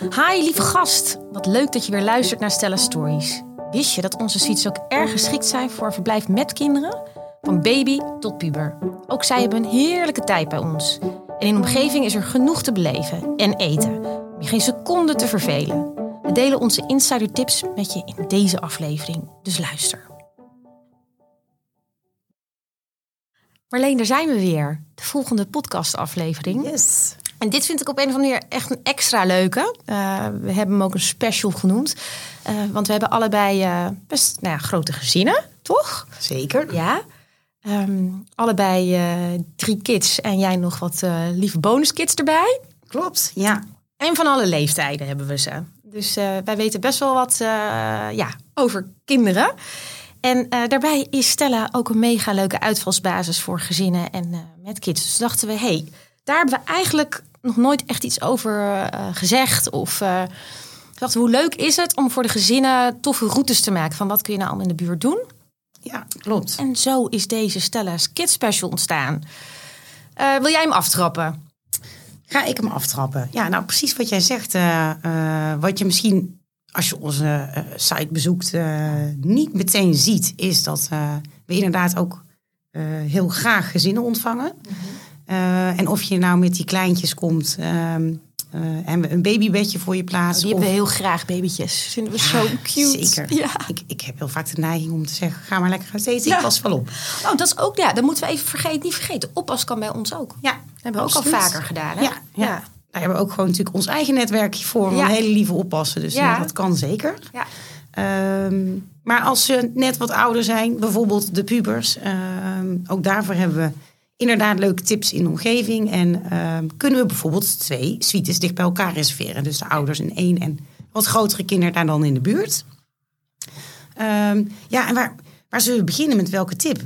Hi, lieve gast. Wat leuk dat je weer luistert naar Stella Stories. Wist je dat onze suites ook erg geschikt zijn voor verblijf met kinderen? Van baby tot puber. Ook zij hebben een heerlijke tijd bij ons. En in de omgeving is er genoeg te beleven en eten. Om je geen seconde te vervelen. We delen onze insider tips met je in deze aflevering. Dus luister. Marleen, daar zijn we weer. De volgende podcastaflevering. Yes. En dit vind ik op een of andere manier echt een extra leuke. Uh, we hebben hem ook een special genoemd. Uh, want we hebben allebei uh, best nou ja, grote gezinnen, toch? Zeker. Ja. Um, allebei drie kids en jij nog wat lieve bonuskids erbij. Klopt, ja. En van alle leeftijden hebben we ze. Dus wij weten best wel wat ja, over kinderen. En daarbij is Stella ook een mega leuke uitvalsbasis voor gezinnen en met kids. Dus dachten we, hey, daar hebben we eigenlijk nog nooit echt iets over uh, gezegd. Of uh, dacht, hoe leuk is het om voor de gezinnen toffe routes te maken? Van wat kun je nou allemaal in de buurt doen? Ja, klopt. En zo is deze Stella's Kids Special ontstaan. Uh, wil jij hem aftrappen? Ga ik hem aftrappen? Ja, nou precies wat jij zegt. wat je misschien als je onze site bezoekt niet meteen ziet, is dat we inderdaad ook heel graag gezinnen ontvangen. Mm -hmm. Uh, en of je nou met die kleintjes komt uh, uh, en we een babybedje voor je plaatsen. Oh, die hebben we heel graag, babytjes. Vinden we ja, zo cute. Zeker. Ja. Ik, ik heb heel vaak de neiging om te zeggen, ga maar lekker gaan eten, ja. ik pas wel op. Oh, dat is ook, ja, dat moeten we even vergeten, niet vergeten. Oppas kan bij ons ook. Ja. Dat hebben we ook al vaker gedaan. Hè? Ja, ja. ja. Daar hebben we ook gewoon natuurlijk ons eigen netwerkje voor. Ja. Een hele lieve oppassen, dus dat kan zeker. Ja. Um, maar als ze net wat ouder zijn, bijvoorbeeld de pubers, um, ook daarvoor hebben we inderdaad leuke tips in de omgeving. En uh, kunnen we bijvoorbeeld twee suites dicht bij elkaar reserveren. Dus de ouders in één en wat grotere kinderen daar dan in de buurt. Um, ja, en waar, waar zullen we beginnen met welke tip?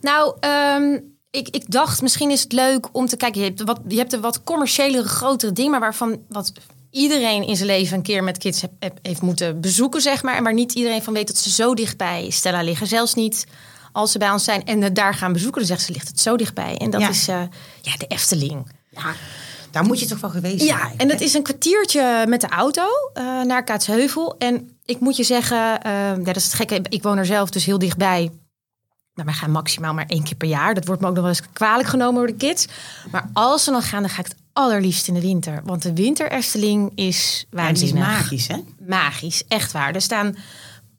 Nou, um, ik, ik dacht misschien is het leuk om te kijken. Je hebt, wat, je hebt een wat commerciële, grotere ding, maar waarvan wat iedereen in zijn leven een keer met kids heb, heeft moeten bezoeken, zeg maar. En waar niet iedereen van weet dat ze zo dichtbij Stella liggen. Zelfs niet als ze bij ons zijn en het daar gaan bezoeken, dan zegt ze, ligt het zo dichtbij. En dat Ja. is eh, ja, de Efteling. Ja, daar moet je toch wel geweest zijn. Ja, en dat is een kwartiertje met de auto eh, naar Kaatsheuvel. En ik moet je zeggen, eh, ja, dat is het gekke. Ik woon er zelf dus heel dichtbij. Maar wij gaan maximaal maar één keer per jaar. Dat wordt me ook nog wel eens kwalijk genomen door de kids. Maar als ze dan gaan, dan ga ik het allerliefst in de winter. Want de winter Efteling is Ja, het is waanzinnig. magisch, hè? Magisch, echt waar. Er staan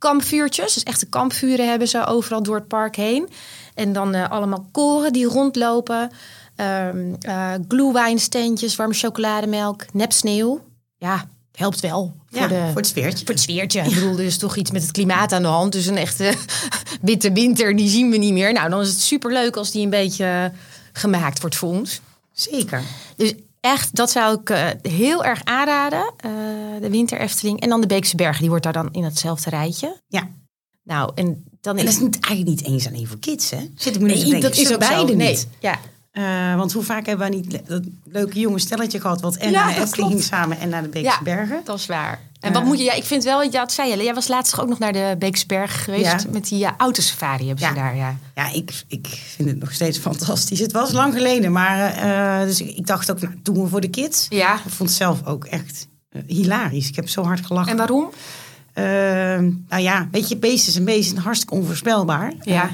kampvuurtjes, dus echte kampvuren hebben ze overal door het park heen. En dan eh, allemaal koren die rondlopen. Eh glühweinsteentjes, warme chocolademelk, nep sneeuw. Ja, helpt wel. Ja, voor, de, voor het sfeertje. voor het sfeertje. Ik bedoel, er is toch iets met het klimaat aan de hand. Dus een echte witte winter, die zien we niet meer. Nou, dan is het superleuk als die een beetje gemaakt wordt voor ons. Zeker. Dus echt, dat zou ik eh, heel erg aanraden. Eh, de Winter Efteling. En dan de Beekse Bergen, die wordt daar dan in hetzelfde rijtje. Ja. Nou, en dan En is dat is niet, eigenlijk niet eens alleen voor kids, hè? Zit ik me Nee, dat is ook beide niet. Nee. Ja. Eh, want hoe vaak hebben we niet dat leuke jonge stelletje gehad... wat en Ja, naar de Efteling samen en naar de Beekse Ja. Bergen. Dat is waar. En Ja. wat moet je, ja, ik vind wel, ja, dat zei je, jij was laatst ook nog naar de Beekse Bergen geweest. Ja. Met die uh, autosafari hebben ze Ja. daar, ja. Ja, ik, ik vind het nog steeds fantastisch. Het was lang geleden, maar eh, dus ik, dacht ook, nou, doen we voor de kids. Ja. Ik vond het zelf ook echt eh, hilarisch. Ik heb zo hard gelachen. En waarom? Nou ja, weet je, beesten is een beest hartstikke onvoorspelbaar. Ja.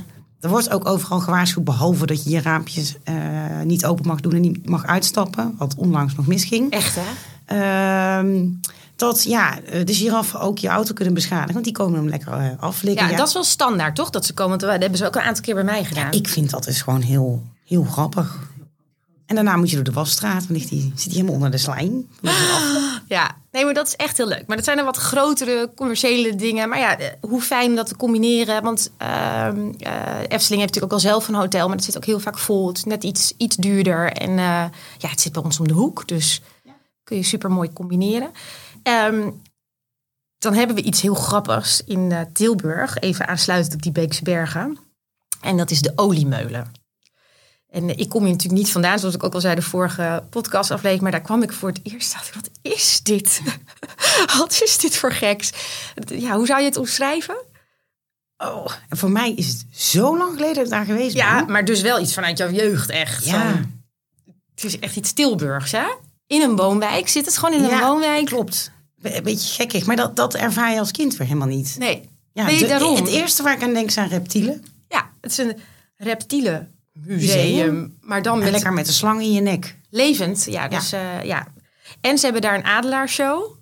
Er wordt ook overal gewaarschuwd, behalve dat je je raampjes eh, niet open mag doen en niet mag uitstappen. Wat onlangs nog misging. Echt, hè? Ehm, dat ja, eh, de giraffen ook je auto kunnen beschadigen, want die komen hem lekker eh, aflikken. Ja, dat is wel standaard, toch? Dat ze komen, dat hebben ze ook een aantal keer bij mij gedaan. Ik vind dat dus gewoon heel, heel grappig. En daarna moet je door de wasstraat, dan ligt die, zit hij helemaal onder de slijm. Ja, nee, maar dat is echt heel leuk. Maar dat zijn dan wat grotere commerciële dingen. Maar ja, eh, hoe fijn om dat te combineren. Want ehm eh, Efteling heeft natuurlijk ook wel zelf een hotel, maar het zit ook heel vaak vol. Het is net iets, iets duurder. En eh, ja, het zit bij ons om de hoek, dus kun je super mooi combineren. Ehm, dan hebben we iets heel grappigs in Tilburg, even aansluitend op die Beekse Bergen. En dat is de oliemeulen. En ik kom hier natuurlijk niet vandaan, zoals ik ook al zei de vorige podcastaflevering. Maar daar kwam ik voor het eerst. Dacht ik, wat is dit? wat is dit voor geks? Ja, hoe zou je het omschrijven? Oh, en voor mij is het zo lang geleden dat ik daar geweest Ja, ben. maar dus wel iets vanuit jouw jeugd echt. Ja. Van- het is echt iets Tilburgs, hè? In een woonwijk. Zit het gewoon in een Ja, woonwijk? Klopt. Een beetje gekkig, maar dat, dat ervaar je als kind weer helemaal niet. Nee. Ja, nee, de- daarom. Het eerste waar ik aan denk zijn reptielen. Ja, het is een reptiele museum. Maar dan met lekker met een slang in je nek. levend. Ja, dus ja. ja. En ze hebben daar een adelaarshow.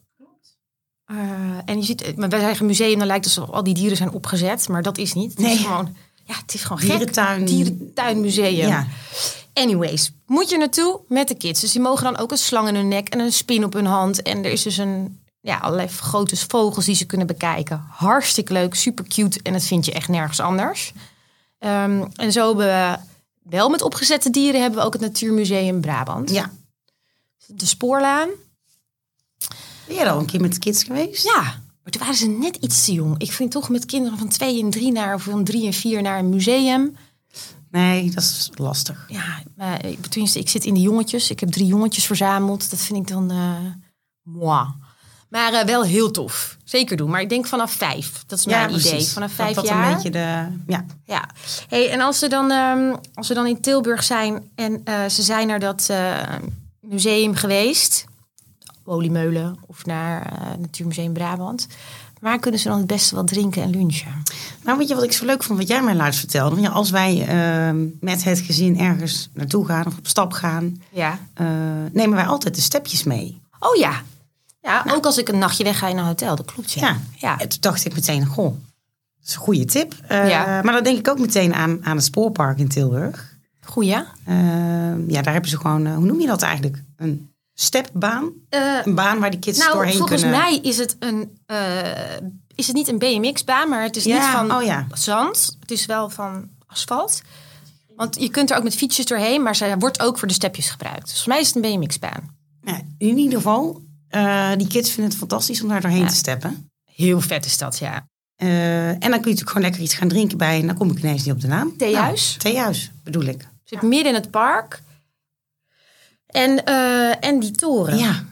Eh, en je ziet, maar wij zeggen museum, dan lijkt het alsof al die dieren zijn opgezet. Maar dat is niet. Het Nee. is gewoon, ja, het is gewoon gek. Dierentuin. Dierentuinmuseum. Ja. Anyways, moet je naartoe met de kids. Dus die mogen dan ook een slang in hun nek en een spin op hun hand. En er is dus een, ja, allerlei grote vogels die ze kunnen bekijken. Hartstikke leuk, super cute. En dat vind je echt nergens anders. Ehm, en zo hebben we, wel met opgezette dieren, hebben we ook het Natuurmuseum Brabant. Ja. De Spoorlaan. Ben jij al een keer met de kids geweest? Ja, maar toen waren ze net iets te jong. Ik vind toch met kinderen van twee en drie naar, of van drie en vier naar een museum. Nee, dat is lastig. Ja, maar ik- tenminste, ik zit in de jongetjes. Ik heb drie jongetjes verzameld. Dat vind ik dan eh moi. Maar eh, wel heel tof. Zeker doen. Maar ik denk vanaf vijf. Dat is mijn idee. Vanaf vijf dat jaar. een beetje de... Ja. Ja. Hey, en als ze, dan, ehm, als ze dan in Tilburg zijn en eh, ze zijn naar dat eh, museum geweest, Oliemeulen of naar Natuurmuseum Brabant, waar kunnen ze dan het beste wat drinken en lunchen? Nou, weet je wat ik zo leuk vond, wat jij mij laatst vertelde? Want ja, als wij ehm, met het gezin ergens naartoe gaan of op stap gaan, Ja. nemen wij altijd de stepjes mee. Oh ja. Ja, ook als ik een nachtje wegga in een hotel, dat klopt ja. Ja. ja. En toen dacht ik meteen, goh, dat is een goede tip. Eh, Ja. Maar dan denk ik ook meteen aan, aan het spoorpark in Tilburg. Goeie. Eh, ja, daar hebben ze gewoon, eh, hoe noem je dat eigenlijk? Een stepbaan? Eh, Een baan waar die kids nou, doorheen volgens kunnen. mij is het, een, is het niet een BMX-baan, maar het is Ja, niet van oh ja. zand. Het is wel van asfalt. Want je kunt er ook met fietsjes doorheen, maar ze wordt ook voor de stepjes gebruikt. Dus volgens mij is het een BMX-baan. Ja, in ieder geval, eh, die kids vinden het fantastisch om daar doorheen Ja. te steppen. Heel vet is dat, ja. Eh, en dan kun je natuurlijk gewoon lekker iets gaan drinken bij. En dan kom ik ineens niet op de naam. Theehuis? Nou, theehuis, bedoel ik. Zit midden in het park. En, eh, en die toren. Ja.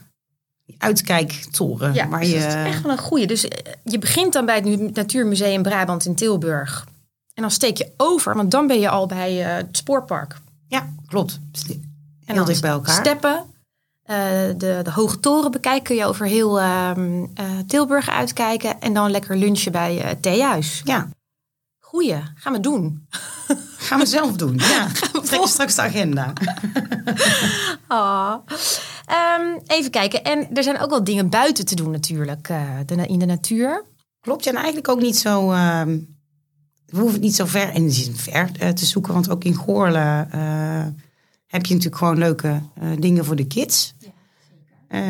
Die uitkijktoren. Ja, waar dus je... dat is echt wel een goeie. Dus je begint dan bij het Natuurmuseum Brabant in Tilburg. En dan steek je over, want dan ben je al bij het spoorpark. Ja, klopt. En Heel dan dicht bij elkaar. Steppen. Eh, de, de hoge toren bekijken. Kun je over heel ehm, eh, Tilburg uitkijken. En dan lekker lunchen bij eh, het theehuis. Ja, Goeie, gaan we doen. gaan we zelf doen. Ja, we trekken straks de agenda. Ah. Ehm, even kijken. En er zijn ook wel dingen buiten te doen natuurlijk. de, in de natuur. Klopt, ja, en eigenlijk ook niet zo... ehm, we hoeven het niet zo ver, de zin ver te zoeken. Want ook in Goorlen heb je natuurlijk gewoon leuke eh, dingen voor de kids. Eh,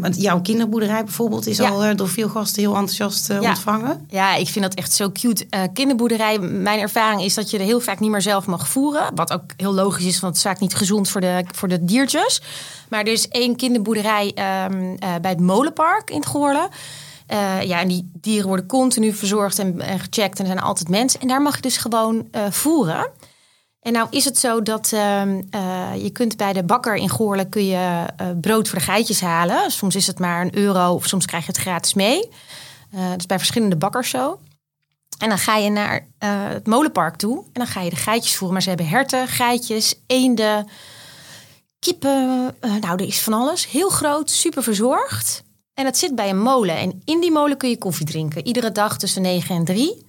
want jouw kinderboerderij bijvoorbeeld is Ja. al eh, door veel gasten heel enthousiast Ja. ontvangen. Ja, ik vind dat echt zo cute. Kinderboerderij, mijn ervaring is dat je er heel vaak niet meer zelf mag voeren. Wat ook heel logisch is, want het is vaak niet gezond voor de, voor de diertjes. Maar er is één kinderboerderij ehm, eh, bij het Molenpark in het Goorlen. Ja, en die dieren worden continu verzorgd en, en gecheckt. En er zijn altijd mensen. En daar mag je dus gewoon voeren. En nou is het zo dat ehm, eh, je kunt bij de bakker in Goorlen kun je eh, brood voor de geitjes halen. Soms is het maar een euro of soms krijg je het gratis mee. Eh dat is bij verschillende bakkers zo. En dan ga je naar het molenpark toe en dan ga je de geitjes voeren. Maar ze hebben herten, geitjes, eenden, kippen. nou, er is van alles. Heel groot, super verzorgd. En het zit bij een molen. En in die molen kun je koffie drinken. Iedere dag tussen 9 en 3.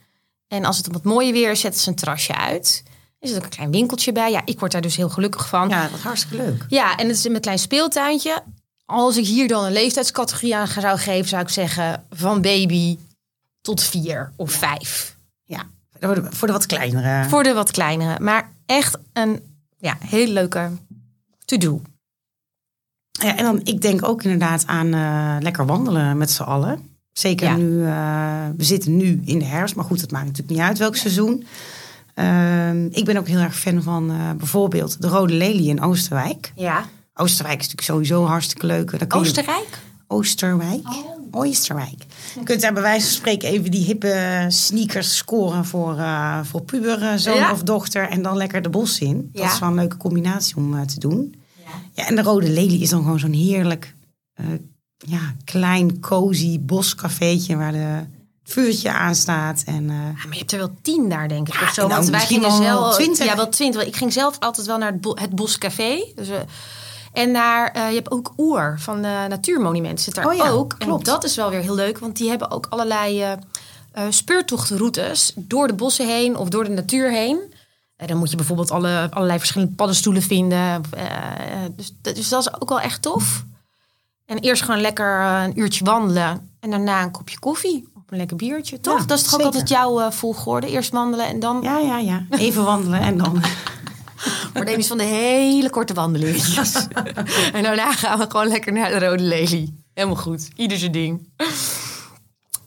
En als het wat mooie weer is, zetten ze een terrasje uit. Er zit ook een klein winkeltje bij. Ja, ik word daar dus heel gelukkig van. Ja, dat is hartstikke leuk. Ja, en het is in een klein speeltuintje. Als ik hier dan een leeftijdscategorie aan zou geven, zou ik zeggen van baby tot vier of vijf. Ja, voor de, wat kleinere. Voor de wat kleinere. Maar echt een ja, hele leuke to-do. Ja, en dan, ik denk ook inderdaad aan eh, lekker wandelen met z'n allen. Zeker Ja. nu, eh, we zitten nu in de herfst, maar goed, het maakt natuurlijk niet uit welk seizoen. Ehm, ik ben ook heel erg fan van eh, bijvoorbeeld de Rode Lelie in Oosterwijk. Ja. Oosterwijk is natuurlijk sowieso hartstikke leuk. Dan kun je- Oostenrijk? Oosterwijk. Oosterwijk. Je kunt daar bij wijze van spreken even die hippe sneakers scoren voor, eh voor puberzoon Ja. of dochter. En dan lekker de bos in. Dat Ja. is wel een leuke combinatie om eh, te doen. Ja, en de Rode Lelie is dan gewoon zo'n heerlijk, eh, ja, klein, cozy boscafeetje waar de vuurtje aanstaat. En, Ja, maar je hebt er wel tien daar, denk ik. Ja, of zo. Want wij gingen wel zelf. 20. Ja, wel twintig. Ik ging zelf altijd wel naar het, bo het Boscafé. Dus, eh, En naar, eh, je hebt ook Oer van de Natuurmonumenten zit daar Oh ja, ook. En klopt. dat is wel weer heel leuk, want die hebben ook allerlei speurtochtroutes door de bossen heen of door de natuur heen. En dan moet je bijvoorbeeld alle, allerlei verschillende paddenstoelen vinden. Dus, dus dat is ook wel echt tof. En eerst gewoon lekker een uurtje wandelen en daarna een kopje koffie. Een lekker biertje, toch? Ja, dat is toch ook altijd jouw eh, volgorde? Eerst wandelen en dan Ja, ja, ja. Even wandelen en dan... wordt een van de hele korte wandelingetjes. en daarna gaan we gewoon lekker naar de Rode Lelie. Helemaal goed. Ieder zijn ding.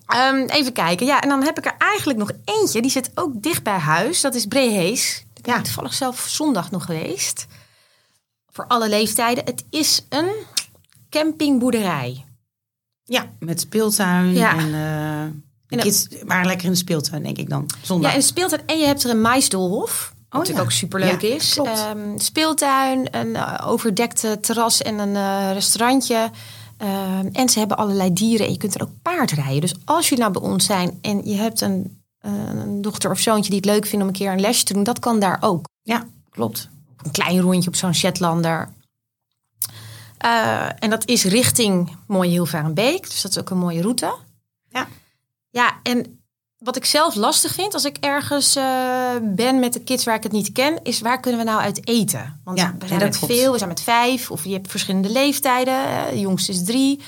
Ehm, even kijken. Ja, en dan heb ik er eigenlijk nog eentje. Die zit ook dicht bij huis. Dat is Brehees. Daar ben Ja. ik toevallig zelf zondag nog geweest. Voor alle leeftijden. Het is een campingboerderij. Ja, met speeltuin. Ja. En eh, de En kids waren lekker in de speeltuin, denk ik dan. Zondag. Ja, een speeltuin. En je hebt er een maisdoolhof. Wat natuurlijk ja. ook superleuk Ja, is. Ehm, speeltuin, een eh, overdekte terras en een eh, restaurantje. Ehm, en ze hebben allerlei dieren en je kunt er ook paard rijden. Dus als jullie nou bij ons zijn en je hebt een, een dochter of zoontje die het leuk vindt om een keer een lesje te doen, dat kan daar ook. Ja, klopt. Een klein rondje op zo'n Shetlander. Eh, en dat is richting Mooie Hilvarenbeek. Dus dat is ook een mooie route. Ja. Ja, en wat ik zelf lastig vind als ik ergens eh, ben met de kids waar ik het niet ken, is waar kunnen we nou uit eten? Want Ja, we zijn met klopt. veel, we zijn met vijf, of je hebt verschillende leeftijden. eh, De jongste is drie.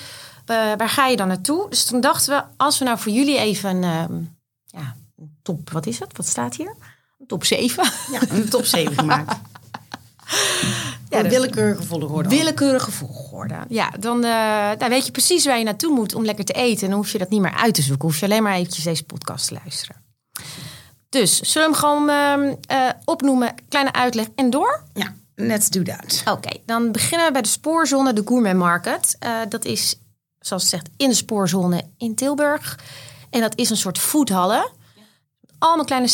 Waar ga je dan naartoe? Dus toen dachten we, als we nou voor jullie even een, ehm, ja, top, wat is het? Wat staat hier? Een top 7. Ja, een top 7 gemaakt. Ja, dus- willekeurige volgorde. Willekeurige volgorde. Ja, dan, eh, dan weet je precies waar je naartoe moet om lekker te eten. En dan hoef je dat niet meer uit te zoeken. Hoef je alleen maar eventjes deze podcast te luisteren. Dus, zullen we hem gewoon ehm, eh, opnoemen? Kleine uitleg en door? Ja, let's do that. Oké, dan beginnen we bij de spoorzone, de Gourmet Market. Eh, dat is, zoals het zegt, in de spoorzone in Tilburg. En dat is een soort foodhallen. Allemaal kleine.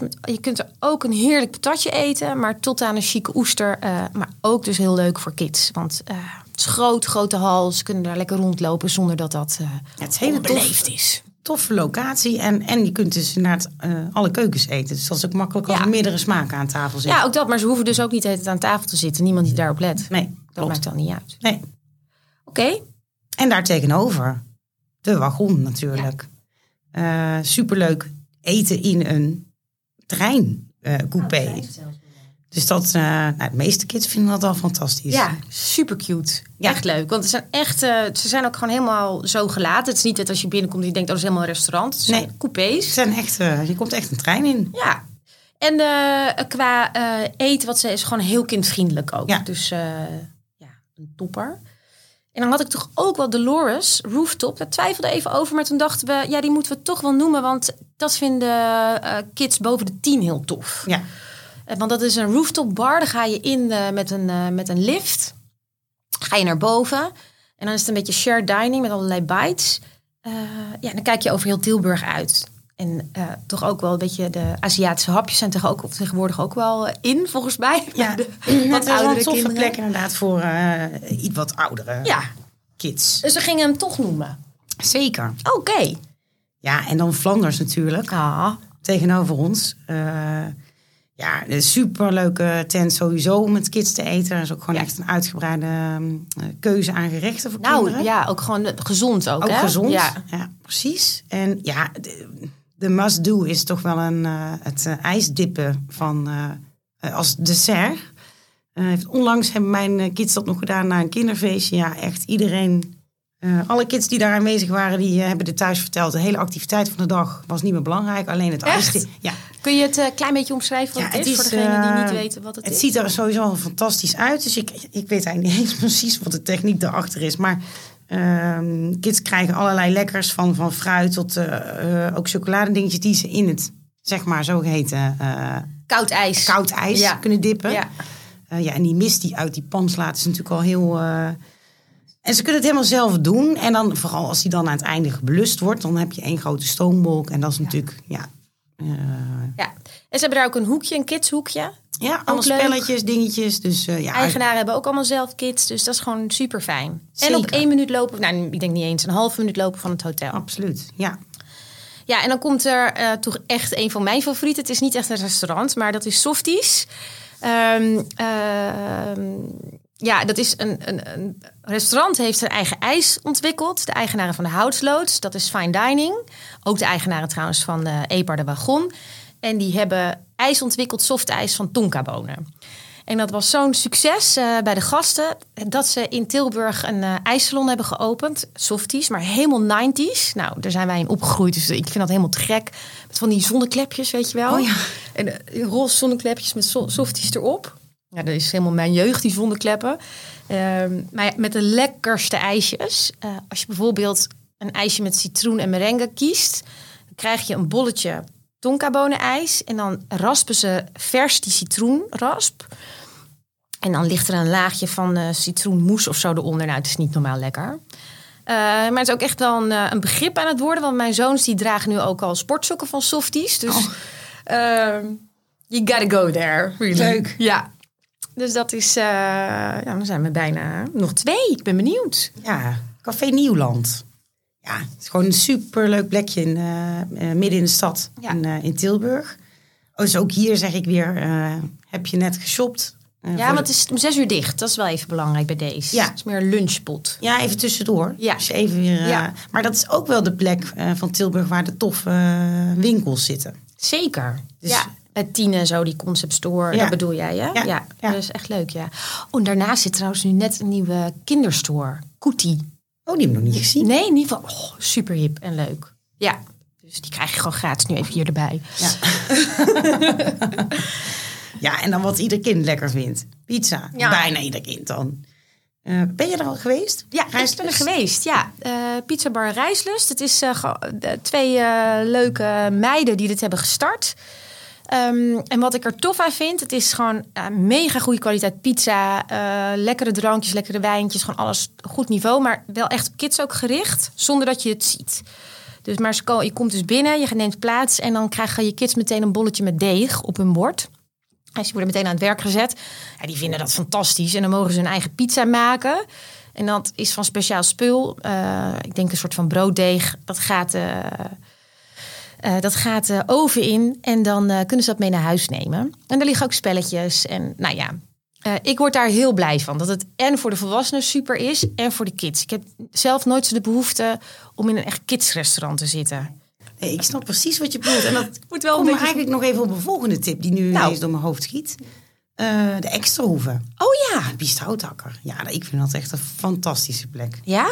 Met, je kunt er ook een heerlijk patatje eten, maar tot aan een chique oester. eh, maar ook dus heel leuk voor kids. Want eh, het is groot, grote hal. Ze kunnen daar lekker rondlopen zonder dat dat eh Het hele onbeleefd is. Toffe locatie. En, en je kunt dus inderdaad alle keukens eten. Dus dat is ook makkelijk als Ja. er meerdere smaken aan tafel zitten. Ja, ook dat. Maar ze hoeven dus ook niet tijd aan tafel te zitten. Niemand die daarop let. Nee, Dat klopt. maakt dan niet uit. Nee. Oké. En daar tegenover de wagon natuurlijk. Superleuk eten in een treincoupé. dus dat, eh, nou, de meeste kids vinden dat al fantastisch. Ja, super cute. Ja. Echt leuk. Want het zijn echt, eh, ze zijn ook gewoon helemaal zo gelaten. Het is niet dat als je binnenkomt en je denkt, oh, dat is helemaal een restaurant. Het zijn Nee. coupés. Het zijn echt, eh, je komt echt een trein in. Ja. En eh, qua eh, eten, wat ze is gewoon heel kindvriendelijk ook. Ja. Dus eh, ja, een topper. En dan had ik toch ook wel Dolores Rooftop. Daar twijfelde even over, maar toen dachten we, ja, die moeten we toch wel noemen, want dat vinden eh, kids boven de tien heel tof. Ja, Eh, Want dat is een rooftop bar. Daar ga je in eh, met, een, met een lift. Ga je naar boven. En dan is het een beetje shared dining met allerlei bites. Ja, dan kijk je over heel Tilburg uit. En eh, toch ook wel een beetje de Aziatische hapjes zijn tegenwoordig ook wel in, volgens mij. ja. De wat oudere een toffe kinderen. plek inderdaad voor eh, iets wat oudere Ja, kids. dus we gingen hem toch noemen. Zeker. Oké. Ja, en dan Flanders natuurlijk. Ah, tegenover ons. Eh, ja, een superleuke tent sowieso om met kids te eten. Er is ook gewoon Ja. echt een uitgebreide ehm, eh, keuze aan gerechten voor nou kinderen. ja, ook gewoon gezond ook, ook hè? gezond. Ja. Ja. precies. En ja, de, de must-do is toch wel een, eh, het eh, ijsdippen van, eh, als dessert. Onlangs hebben mijn kids dat nog gedaan na een kinderfeestje. Ja, echt iedereen... alle kids die daar aanwezig waren, die hebben het thuis verteld. De hele activiteit van de dag was niet meer belangrijk. Alleen het Echt? ijsdippen. Ja, Kun je het een klein beetje omschrijven wat Ja, het is, het voor degenen die niet weten wat het, Het is? ziet er sowieso al fantastisch uit. Dus ik, ik weet eigenlijk niet eens precies wat de techniek daarachter is. Maar ehm, kids krijgen allerlei lekkers. Van, van fruit tot eh, eh, ook chocoladedingetjes die ze in het, zeg maar, zogeheten eh Koud ijs. koud ijs Ja. kunnen dippen. Ja. Ja, en die mist die uit die pan slaat is natuurlijk al heel... en ze kunnen het helemaal zelf doen. En dan vooral als die dan aan het einde gebelust wordt... dan heb je één grote stoombolk. En dat is natuurlijk... Ja, eh, Ja. En ze hebben daar ook een hoekje, een kidshoekje. Ja allemaal spelletjes, dingetjes. Dus eh, ja, Eigenaren hebben ook allemaal zelf kids, dus dat is gewoon super fijn. En op één minuut lopen, nou ik denk niet eens, een halve minuut lopen van het hotel. Absoluut, ja. Ja, en dan komt er eh, toch echt een van mijn favorieten. Het is niet echt een restaurant, maar dat is Softies. Ehm, ehm, Ja, dat is een, een, een restaurant heeft zijn eigen ijs ontwikkeld. De eigenaren van de Houtsloods, dat is Fine Dining. Ook de eigenaren trouwens van de Epar de Wagon. En die hebben ijs ontwikkeld, soft ijs van tonkabonen. En dat was zo'n succes uh, bij de gasten dat ze in Tilburg een uh, ijssalon hebben geopend. Softies, maar helemaal 90s. Nou, daar zijn wij in opgegroeid, dus ik vind dat helemaal te gek. Met van die zonneklepjes, weet je wel. Oh ja. En uh, roze zonneklepjes met so softies erop. Ja, dat is helemaal mijn jeugd, die zonnekleppen. Ehm, maar met de lekkerste ijsjes. als je bijvoorbeeld een ijsje met citroen en merengue kiest... dan krijg je een bolletje tonkabonen-ijs. En dan raspen ze vers die citroenrasp. En dan ligt er een laagje van uh, citroenmoes of zo eronder. Nou, het is niet normaal lekker. Uh, maar het is ook echt wel een, uh, een, begrip aan het worden. Want mijn zoons die dragen nu ook al sportsokken van softies. Dus oh. you gotta go there. Really. Leuk. Ja. Dus dat is... ja, dan zijn we bijna nog twee. Ik ben benieuwd. Ja, Café Nieuwland. Ja, het is gewoon een superleuk plekje in, midden in de stad. Ja. In, in Tilburg. Oh, dus ook hier zeg ik weer... heb je net geshopt? Ja, maar het is om zes uur dicht. Dat is wel even belangrijk bij deze. Ja. Het is meer een lunchpot. Ja, even tussendoor. Ja. Dus even weer, ja. Uh, maar dat is ook wel de plek uh, van Tilburg waar de toffe uh, winkels zitten. Zeker. Dus ja. Het tien en zo, die concept store, ja. dat bedoel jij, hè? Ja. ja. Dat is echt leuk, ja. Oh, en daarnaast zit trouwens nu net een nieuwe kinderstore. Koetie. Oh, die heb ik nog niet gezien. Nee, in ieder geval oh, super hip en leuk. Ja, dus die krijg je gewoon gratis nu even hier erbij. Ja. Ja, en dan wat ieder kind lekker vindt. Pizza. Bijna ieder kind dan. Uh, ben je er al geweest? Ja, Rijslust? ik ben er geweest. Ja, uh, Pizza Bar Rijslust. Het is uh, twee leuke meiden die dit hebben gestart. Um, en wat ik er tof aan vind, het is gewoon mega goede kwaliteit pizza. lekkere drankjes, lekkere wijntjes. Gewoon alles goed niveau. Maar wel echt op kids ook gericht. Zonder dat je het ziet. Dus maar je komt dus binnen, je neemt plaats. En dan krijgen je kids meteen een bolletje met deeg op hun bord. Ze worden meteen aan het werk gezet. Ja, die vinden dat fantastisch. En dan mogen ze hun eigen pizza maken. En dat is van speciaal spul. Uh, ik denk een soort van brooddeeg. Dat gaat, uh, uh, dat gaat de oven in. En dan kunnen ze dat mee naar huis nemen. En er liggen ook spelletjes. En nou ja, ik word daar heel blij van. Dat het en voor de volwassenen super is. En voor de kids. Ik heb zelf nooit zo de behoefte om in een echt kidsrestaurant te zitten. Nee, ik snap precies wat je bedoelt. En dat moet wel een beetje... eigenlijk nog even op een volgende tip die nu nou. door mijn hoofd schiet. Uh, de extra hoeven. Oh ja. Biest Houtakker. Ja, ik vind dat echt een fantastische plek. Ja?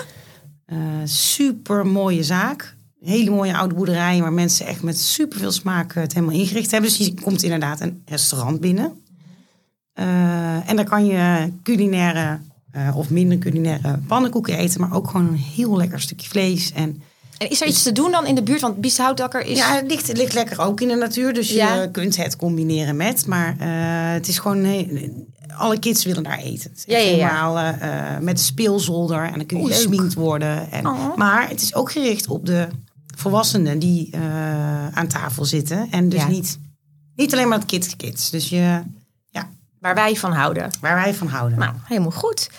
Uh, super mooie zaak. Hele mooie oude boerderij waar mensen echt met super veel smaak het helemaal ingericht hebben. Dus je komt inderdaad een restaurant binnen. Uh, en dan kan je culinaire of minder culinaire pannenkoeken eten, maar ook gewoon een heel lekker stukje vlees. En en is er iets te doen dan in de buurt? Want Bieshoutakker is... Ja, het ligt, het ligt lekker ook in de natuur. Dus je kunt het combineren met. Maar uh, het is gewoon... alle kids willen daar eten. Ja, ja, ja. Uh, met de speelzolder. En dan kun je gesminkt worden. En, oh. Maar het is ook gericht op de volwassenen die uh, aan tafel zitten. En dus niet, niet alleen maar het kids kids. Dus je... Ja. Waar wij van houden. Waar wij van houden. Nou, helemaal goed.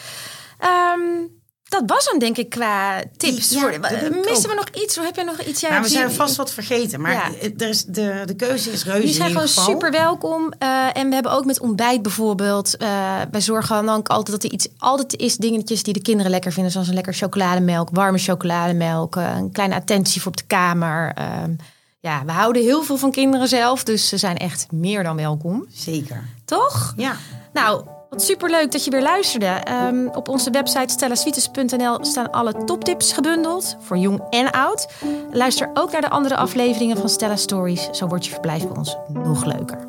Um, dat was hem denk ik qua tips. Ja, Missen we nog iets? Of heb je nog iets? Ja, nou, we zijn vast wat vergeten. Maar ja. er is, de, de keuze is reuze Die zijn gewoon super welkom. Uh, en we hebben ook met ontbijt bijvoorbeeld. Uh, wij zorgen dan ook altijd dat er iets altijd is dingetjes die de kinderen lekker vinden. Zoals een lekker chocolademelk, warme chocolademelk. Uh, een kleine attentie voor op de kamer. Ehm, ja, we houden heel veel van kinderen zelf. Dus ze zijn echt meer dan welkom. Zeker. Toch? Ja. Nou, wat superleuk dat je weer luisterde. Um, op onze website stellaswites.nl staan alle toptips gebundeld voor jong en oud. Luister ook naar de andere afleveringen van Stella Stories. Zo wordt je verblijf bij ons nog leuker.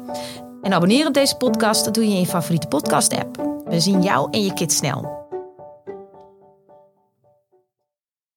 En abonneren op deze podcast, dat doe je in je favoriete podcast app. We zien jou en je kids snel.